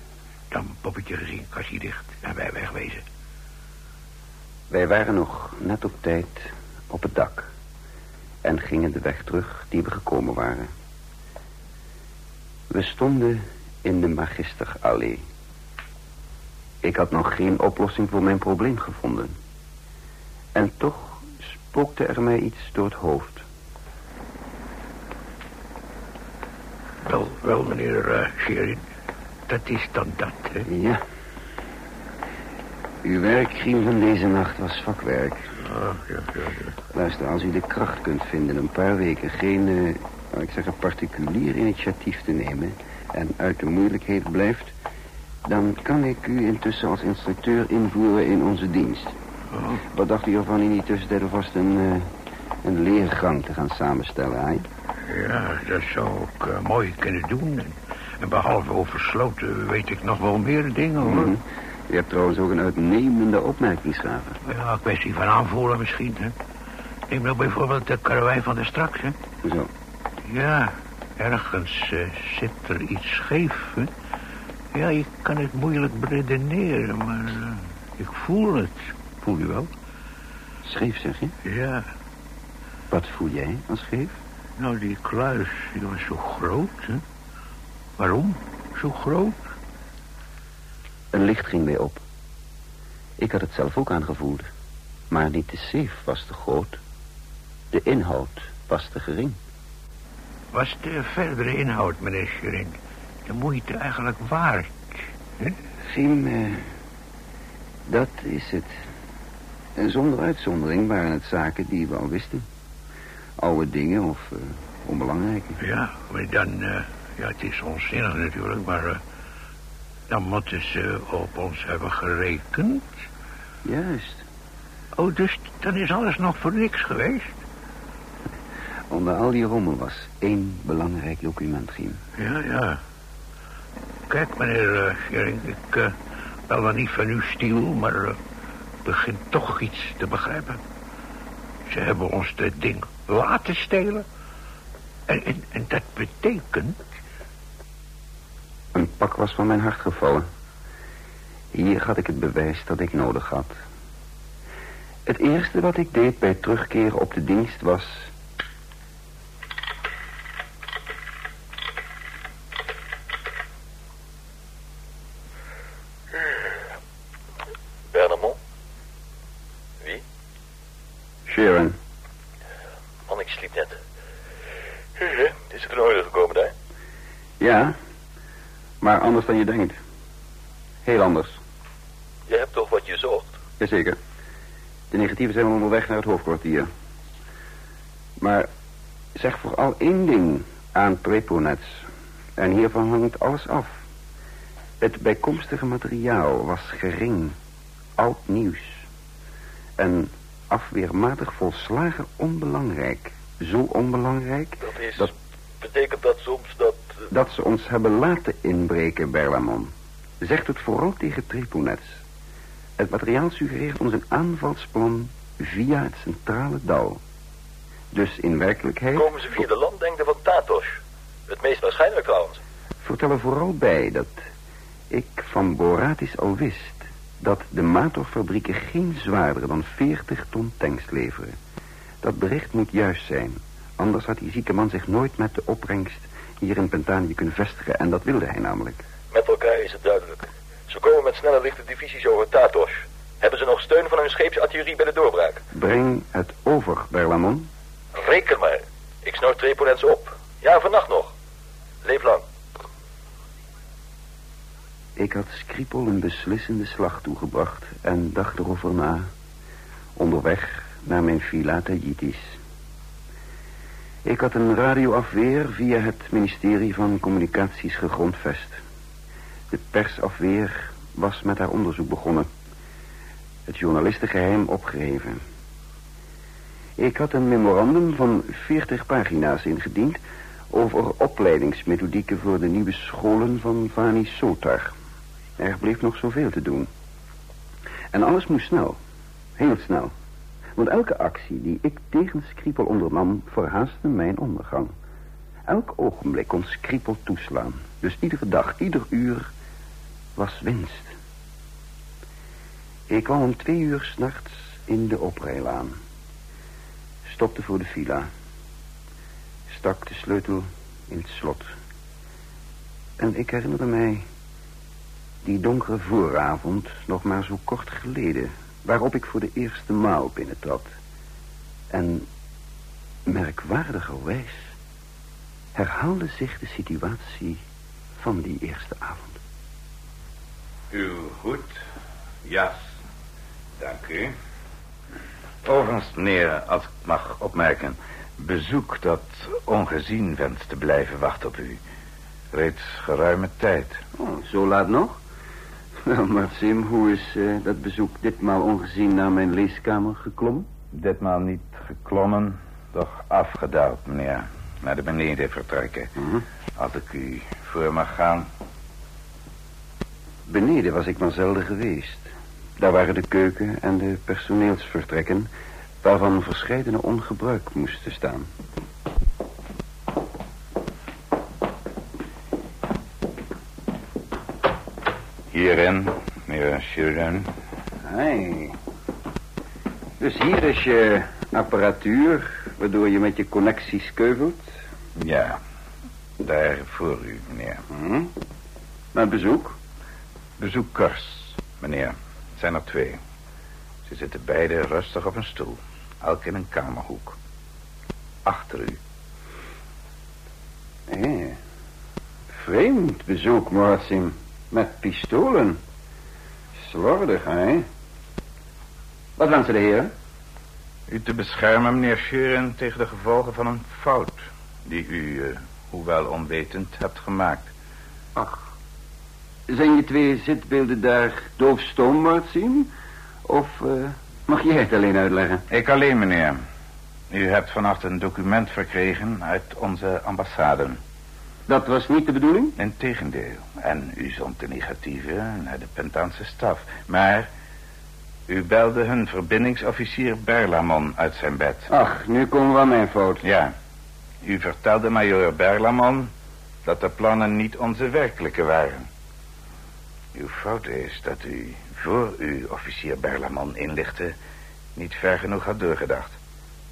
Dan poppetje gezien, kastje dicht en wij wegwezen. Wij waren nog net op tijd op het dak. En gingen de weg terug die we gekomen waren. We stonden in de Magisterallee. Ik had nog geen oplossing voor mijn probleem gevonden. En toch spookte er mij iets door het hoofd. Wel, wel, meneer uh, Sherin. Dat is dan dat, hè? Ja. Uw werkgriem van deze nacht was vakwerk. Ah, ja, ja, ja. Luister, als u de kracht kunt vinden een paar weken geen, uh, nou, ik zeg een particulier initiatief te nemen... en uit de moeilijkheid blijft... dan kan ik u intussen als instructeur invoeren in onze dienst. Wat dacht u ervan in die tussentijd alvast een, uh, een leergang te gaan samenstellen, hè? Ja, dat zou ik uh, mooi kunnen doen. En, behalve over sloten weet ik nog wel meer dingen, hoor. Mhm. U hebt trouwens ook een uitnemende opmerkingsgave. Ja, kwestie van aanvoeren misschien, hè. Neem nou bijvoorbeeld de karwei van de straks, hè. Zo. Ja, ergens eh, zit er iets scheef, hè. Ja, ik kan het moeilijk beredeneren, maar eh, ik voel het. Voel je wel? Scheef, zeg je? Ja, Wat voel jij als scheef? nou die kluis, die was zo groot, hè. Waarom zo groot? Een licht ging mij op. Ik had het zelf ook aangevoeld. Maar niet de safe was te groot. De inhoud was te gering. Was de verdere inhoud, meneer Scherin, de moeite eigenlijk waard? Hè? Sim, eh, dat is het. En zonder uitzondering waren het zaken die we al wisten. Oude dingen of eh, onbelangrijke. Ja, maar dan... eh, ja, het is onzinnig natuurlijk, maar... eh, dan moeten ze op ons hebben gerekend. Juist. Oh, dus dan is alles nog voor niks geweest? Onder al die rommel was één belangrijk document, Giem. Ja, ja. Kijk, meneer Schering, ik wel niet van uw stiel, maar begin toch iets te begrijpen. Ze hebben ons dit ding laten stelen. En, en, en dat betekent... Een pak was van mijn hart gevallen. Hier had ik het bewijs dat ik nodig had. Het eerste wat ik deed bij terugkeren op de dienst was... Bernemont? Wie? Sharon, Man, ik sliep net. Is het in orde gekomen daar? ja, maar anders dan je denkt. Heel anders. Je hebt toch wat je zocht? Jazeker. De negatieven zijn onderweg naar het hoofdkwartier. Maar zeg vooral één ding aan Preponets. En hiervan hangt alles af. Het bijkomstige materiaal was gering, oud nieuws. En afweermatig volslagen onbelangrijk. Zo onbelangrijk Dat is... Dat- Betekent dat soms dat... eh, dat ze ons hebben laten inbreken, Berlamon. Zegt het vooral tegen Treponets. Het materiaal suggereert ons een aanvalsplan via het centrale dal. Dus in werkelijkheid... Komen ze via de landengte van Tatos? Het meest waarschijnlijk trouwens. Vertel er vooral bij dat ik van Boratis al wist... dat de Matorfabrieken geen zwaardere dan 40 ton tanks leveren. Dat bericht moet juist zijn. Anders had die zieke man zich nooit met de opbrengst hier in Pentanië kunnen vestigen. En dat wilde hij namelijk. Met elkaar is het duidelijk. Ze komen met snelle lichte divisies over Tatos. Hebben ze nog steun van hun scheepsartillerie bij de doorbraak? Breng het over, Berlamon. Reken maar. Ik snor Treponens op. Ja, vannacht nog. Leef lang. Ik had Skripal een beslissende slag toegebracht en dacht erover na. Onderweg naar mijn villa Tajitis. Ik had een radioafweer via het ministerie van Communicaties gegrondvest. De persafweer was met haar onderzoek begonnen. Het journalistengeheim opgeheven. Ik had een memorandum van 40 pagina's ingediend... over opleidingsmethodieken voor de nieuwe scholen van Vani Sotar. Er bleef nog zoveel te doen. En alles moest snel. Heel snel. Want elke actie die ik tegen Skripal ondernam... verhaastte mijn ondergang. Elk ogenblik kon Skripal toeslaan. Dus iedere dag, ieder uur was winst. Ik kwam om twee uur s'nachts in de oprijlaan. Stopte voor de villa. Stak de sleutel in het slot. En ik herinnerde mij die donkere vooravond nog maar zo kort geleden... waarop ik voor de eerste maal binnentrad. En merkwaardigerwijs herhaalde zich de situatie van die eerste avond. Uw hoed, jas, dank u. Overigens, meneer, als ik mag opmerken... bezoek dat ongezien wenst te blijven wachten op u. Reeds geruime tijd. Oh, zo laat nog? Wel, maar Sim, hoe is eh, dat bezoek ditmaal ongezien naar mijn leeskamer geklommen? Ditmaal niet geklommen, doch afgedaald, meneer. Naar de beneden vertrekken. Mhm. Als ik u voor mag gaan. Beneden was ik maar zelden geweest. Daar waren de keuken en de personeelsvertrekken... waarvan verscheidene ongebruikt moesten staan. Hierin, meneer Sheridan. Hey. Dus hier is je apparatuur... waardoor je met je connecties keuvelt. Ja, daar voor u, meneer. Hm? Mijn bezoek? Bezoekers, meneer. Het zijn er twee. Ze zitten beide rustig op een stoel. Elk in een kamerhoek. Achter u. Eh. Vreemd bezoek, Marsim. Met pistolen. Slordig, hè? Wat wensen de heren? U te beschermen, meneer Scheuren, tegen de gevolgen van een fout... die u, eh, hoewel onwetend, hebt gemaakt. Ach, zijn je twee zitbeelden daar doofstoom, zien? Of eh, mag jij het alleen uitleggen? Ik alleen, meneer. U hebt vannacht een document verkregen uit onze ambassade. Dat was niet de bedoeling? Integendeel. En u zond de negatieve naar de Pentaanse staf. Maar u belde hun verbindingsofficier Berlamon uit zijn bed. Ach, nu komen we aan mijn fout. Ja. U vertelde major Berlamon dat de plannen niet onze werkelijke waren. Uw fout is dat u, voor u officier Berlamon inlichtte... niet ver genoeg had doorgedacht.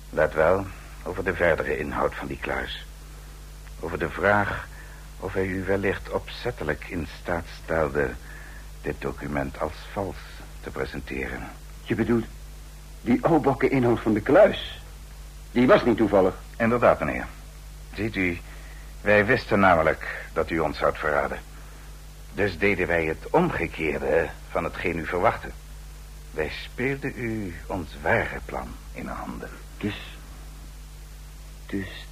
Let wel over de verdere inhoud van die kluis. Over de vraag of hij u wellicht opzettelijk in staat stelde... dit document als vals te presenteren. Je bedoelt die oubokke inhoud van de kluis? Die was niet toevallig. Inderdaad, meneer. Ziet u, wij wisten namelijk dat u ons zou verraden. Dus deden wij het omgekeerde van hetgeen u verwachtte. Wij speelden u ons ware plan in de handen. Dus, dus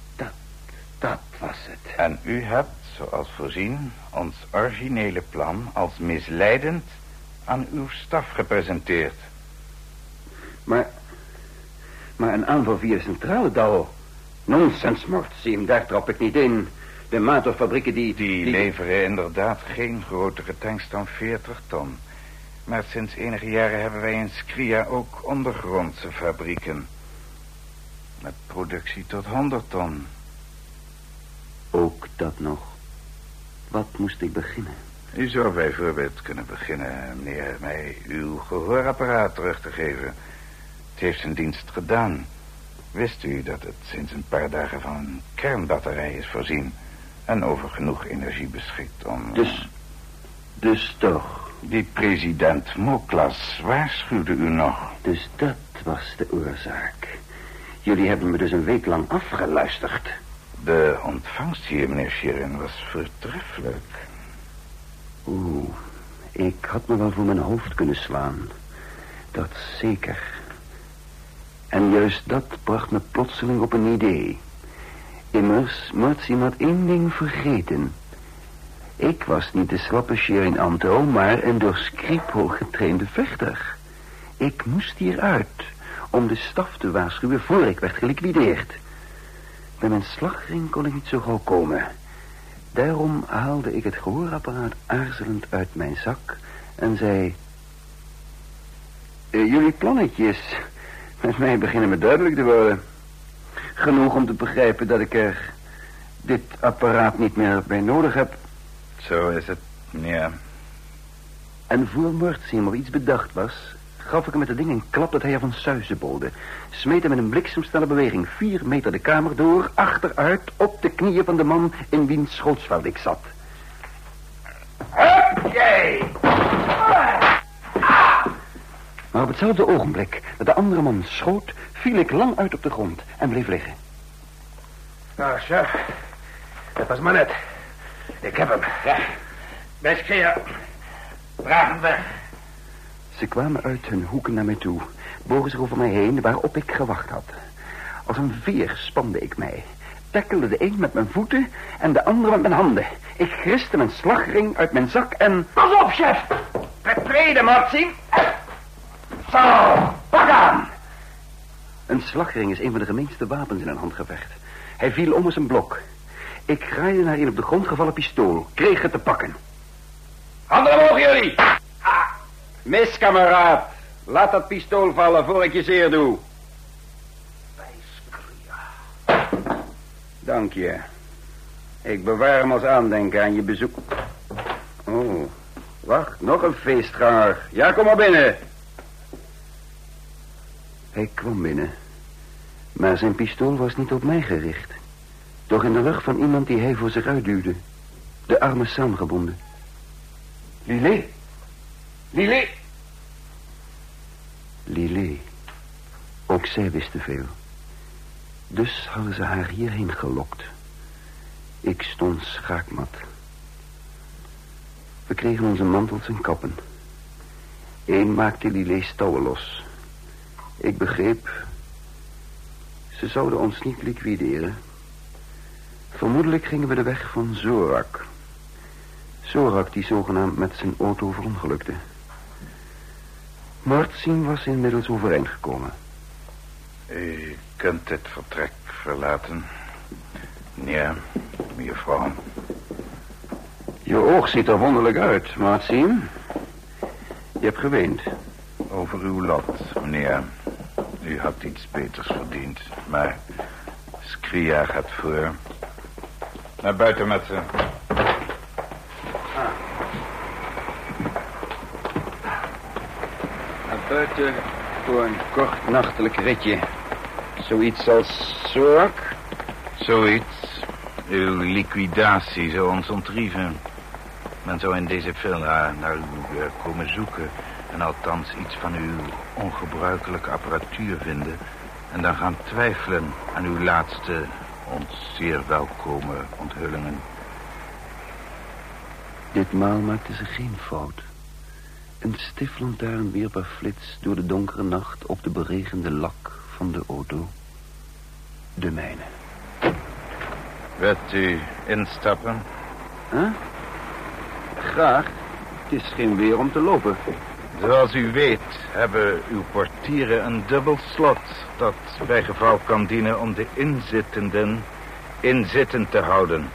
dat, was het. En u hebt, zoals voorzien, ons originele plan als misleidend aan uw staf gepresenteerd. Maar, maar een aanval via de centrale Douw. Nonsens, Mortsim, daar trap ik niet in. De maatoffabrieken die, die... Die leveren inderdaad geen grotere tanks dan 40 ton. Maar sinds enige jaren hebben wij in Skria ook ondergrondse fabrieken. Met productie tot 100 ton. Ook dat nog. Wat moest ik beginnen? U zou bijvoorbeeld kunnen beginnen, meneer, mij uw gehoorapparaat terug te geven. Het heeft zijn dienst gedaan. Wist u dat het sinds een paar dagen van een kernbatterij is voorzien... en over genoeg energie beschikt om... Dus, dus toch... Die president Moklas waarschuwde u nog. Dus dat was de oorzaak. Jullie hebben me dus een week lang afgeluisterd. De ontvangst hier, meneer Sherin, was voortreffelijk. Oeh, ik had me wel voor mijn hoofd kunnen slaan. Dat zeker. En juist dat bracht me plotseling op een idee. Immers, Martien had één ding vergeten. Ik was niet de slappe Sherin Anto, maar een door getrainde vechter. Ik moest hieruit om de staf te waarschuwen voor ik werd geliquideerd. Bij mijn slagring kon ik niet zo gauw komen. Daarom haalde ik het gehoorapparaat aarzelend uit mijn zak en zei... "Eh, jullie plannetjes met mij beginnen me duidelijk te worden. Genoeg om te begrijpen dat ik er dit apparaat niet meer bij nodig heb. Zo is het, meneer. En voor Murtsim iets bedacht was, gaf ik hem met het ding een klap dat hij er van suizen bolde. Smeet hem met een bliksemsnelle beweging vier meter de kamer door, achteruit, op de knieën van de man in wiens schootsveld ik zat. Hup, jij! Maar op hetzelfde ogenblik dat de andere man schoot, viel ik lang uit op de grond en bleef liggen. Nou, chef. Dat was maar net. Ik heb hem. Ja. Best keer. Hem weg. Ze kwamen uit hun hoeken naar mij toe, bogen zich over mij heen waarop ik gewacht had. Als een veer spande ik mij, tackelde de een met mijn voeten en de andere met mijn handen. Ik griste mijn slagring uit mijn zak en... Pas op, chef! Tevreden, Martin. Zo, pak aan! Een slagring is een van de gemeenste wapens in een handgevecht. Hij viel om als een blok. Ik graaide naar een op de grond gevallen pistool, kreeg het te pakken. Handen omhoog, jullie! Mis, kameraad. Laat dat pistool vallen voor ik je zeer doe. Dank je. Ik bewaar hem als aandenken aan je bezoek. Oh, wacht, nog een feestganger. Ja, kom maar binnen. Hij kwam binnen. Maar zijn pistool was niet op mij gericht. Doch in de rug van iemand die hij voor zich uitduwde. De armen saamgebonden. Lilé. Lilé. Lilé. Ook zij wist te veel. Dus hadden ze haar hierheen gelokt. Ik stond schaakmat. We kregen onze mantels en kappen. Eén maakte Lillet stouwen los. Ik begreep... Ze zouden ons niet liquideren. Vermoedelijk gingen we de weg van Zorak. Zorak die zogenaamd met zijn auto verongelukte. Martzien was inmiddels overeind gekomen. U kunt het vertrek verlaten. Ja, mevrouw. Je oog ziet er wonderlijk uit, Martzien. Je hebt geweend. Over uw lot, meneer. U had iets beters verdiend, maar Skria gaat voor. Naar buiten met ze. Buiten voor een kort nachtelijk ritje. Zoiets als Zorak? Zoiets. Uw liquidatie zou ons ontrieven. Men zou in deze villa naar u eh, komen zoeken... en althans iets van uw ongebruikelijke apparatuur vinden... en dan gaan twijfelen aan uw laatste, ons zeer welkome onthullingen. Ditmaal maakte ze geen fout. Een stiflantaarn wierp flits door de donkere nacht op de beregende lak van de auto. De mijne. Wilt u instappen? Huh? Graag. Het is geen weer om te lopen. Zoals u weet hebben uw portieren een dubbel slot... dat bij geval kan dienen om de inzittenden inzittend te houden...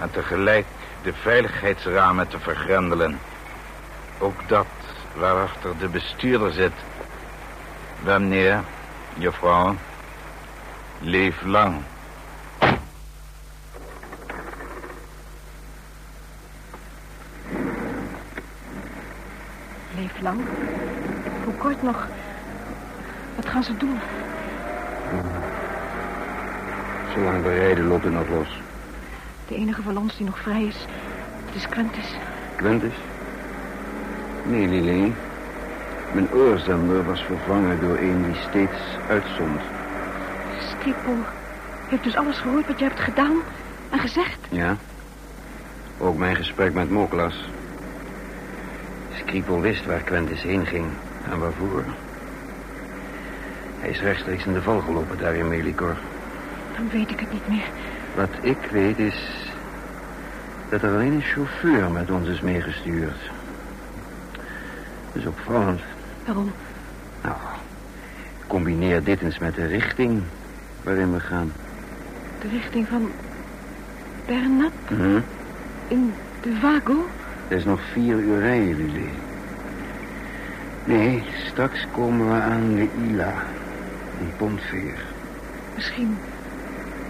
en tegelijk de veiligheidsramen te vergrendelen. Ook dat waarachter de bestuurder zit. Wanneer, juffrouw, leef lang. Leef lang. Hoe kort nog? Wat gaan ze doen? Zolang we rijden loopt het nog los. De enige van ons die nog vrij is, is Quentis. Quentis? Nee, Lili. Mijn oorzender was vervangen door een die steeds uitzond. Skripal heeft dus alles gehoord wat je hebt gedaan en gezegd. Ja. Ook mijn gesprek met Moklas. Skripal wist waar Quentis heen ging en waarvoor. Hij is rechtstreeks in de val gelopen daar in Melikor. Dan weet ik het niet meer. Wat ik weet is dat er alleen een chauffeur met ons is meegestuurd. Dat is opvallend. Waarom? Nou, combineer dit eens met de richting waarin we gaan. De richting van Bernat Hm? in de Vago? Het is nog vier uur rijden, Lili. Nee, straks komen we aan de Ila. Een pontveer. Misschien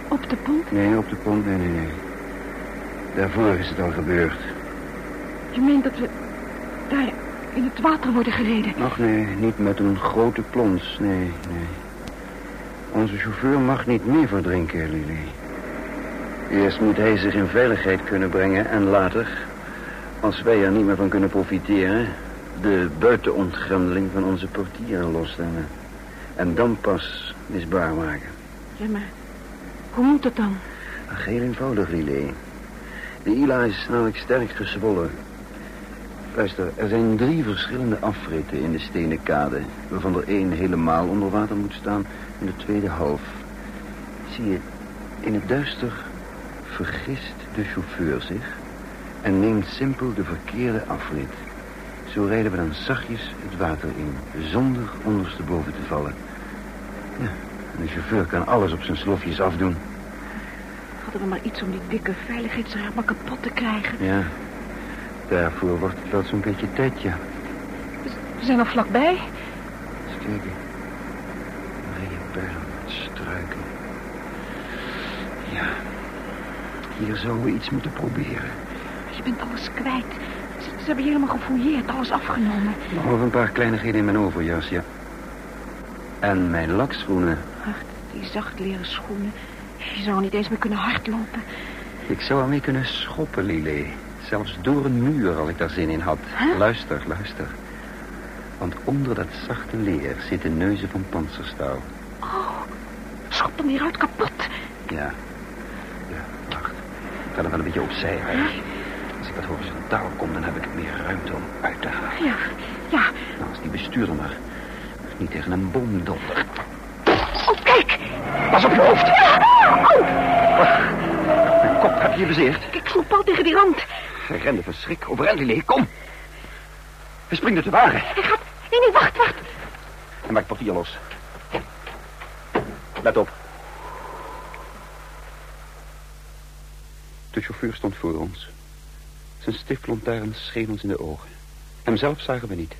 op de pont? Nee, op de pont, nee, nee, nee. Daarvoor is het al gebeurd. Je meent dat we in het water worden gereden? Ach nee, niet met een grote plons, nee, nee. Onze chauffeur mag niet meer verdrinken, Lili. Eerst moet hij zich in veiligheid kunnen brengen en later, als wij er niet meer van kunnen profiteren, de buitenontgrendeling van onze portieren losstellen. En dan pas misbaar maken. Ja, maar hoe moet dat dan? Ach, heel eenvoudig, Lili. De Ila is namelijk sterk gezwollen. Luister, er zijn drie verschillende afritten in de stenen kade... waarvan er één helemaal onder water moet staan en de tweede half. Zie je, in het duister vergist de chauffeur zich... en neemt simpel de verkeerde afrit. Zo rijden we dan zachtjes het water in, zonder ondersteboven te vallen. Ja, en de chauffeur kan alles op zijn slofjes afdoen. Hadden we maar iets om die dikke veiligheidsramen kapot te krijgen. Ja, daarvoor wordt het wel zo'n beetje tijd, ja. We zijn nog vlakbij. Kijken. Rijenberm, struiken. Ja, hier zouden we iets moeten proberen. Je bent alles kwijt. Ze, ze hebben je helemaal gefouilleerd, alles afgenomen. Behalve een paar kleinigheden in mijn overjas, ja. En mijn lakschoenen. Ach, die zacht leren schoenen. Je zou niet eens meer kunnen hardlopen. Ik zou ermee kunnen schoppen, Lili. Zelfs door een muur als ik daar zin in had. Luister, luister. Want onder dat zachte leer zitten neuzen van panzerstaal. Oh, schop hem hieruit kapot. Ja. Ja, wacht. Ik ga er wel een beetje opzij. Hè? Als ik wat horizontaal kom, dan heb ik meer ruimte om uit te halen. Ja, ja. Als die bestuurder maar niet tegen een boom donder. Oh, kijk! Pas op je hoofd! Oh! Mijn kop heb je bezeerd. Ik sloeg pal tegen die rand. Hij rende van schrik overeind. Kom! Hij springt uit de wagen. Hij gaat... Nee, nee, wacht, wacht. Hij maakt portier los. Let op. De chauffeur stond voor ons. Zijn stiftlantaarn scheen ons in de ogen. Hemzelf zagen we niet.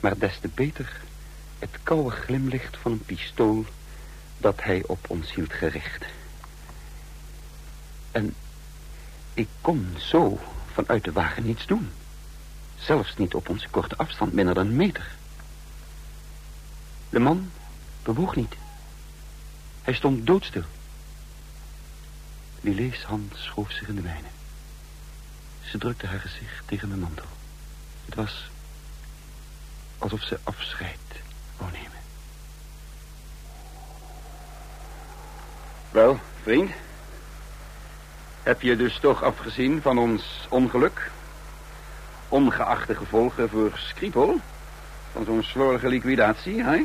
Maar des te beter het koude glimlicht van een pistool dat hij op ons hield gericht. En ik kon zo vanuit de wagen niets doen. Zelfs niet op onze korte afstand, minder dan een meter. De man bewoog niet. Hij stond doodstil. Lilé's hand schoof zich in de mijne. Ze drukte haar gezicht tegen mijn mantel. Het was alsof ze afscheid wou nemen. Wel, vriend. Heb je dus toch afgezien van ons ongeluk? Ongeacht de gevolgen voor Skripal? Van zo'n slordige liquidatie, hè?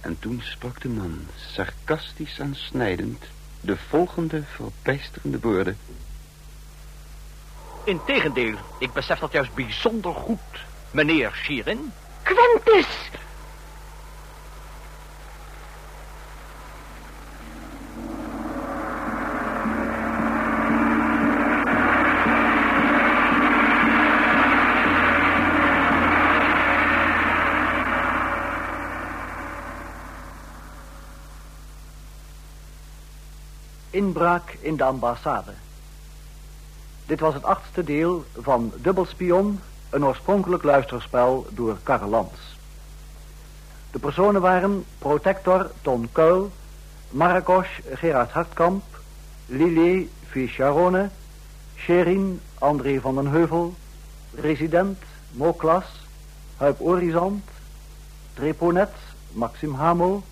En toen sprak de man, sarcastisch en snijdend, de volgende verbijsterende woorden. Integendeel, ik besef dat juist bijzonder goed, meneer Shirin. Quentus! In de ambassade. Dit was het achtste deel van Dubbelspion, een oorspronkelijk luisterspel door Karl Lans. De personen waren Protector Ton Kuil, Marcos Gerard Hartkamp, Lillet Ficharone, Sherin André van den Heuvel, Resident Moklas, Huip Orizant, Treponet Maxim Hamel,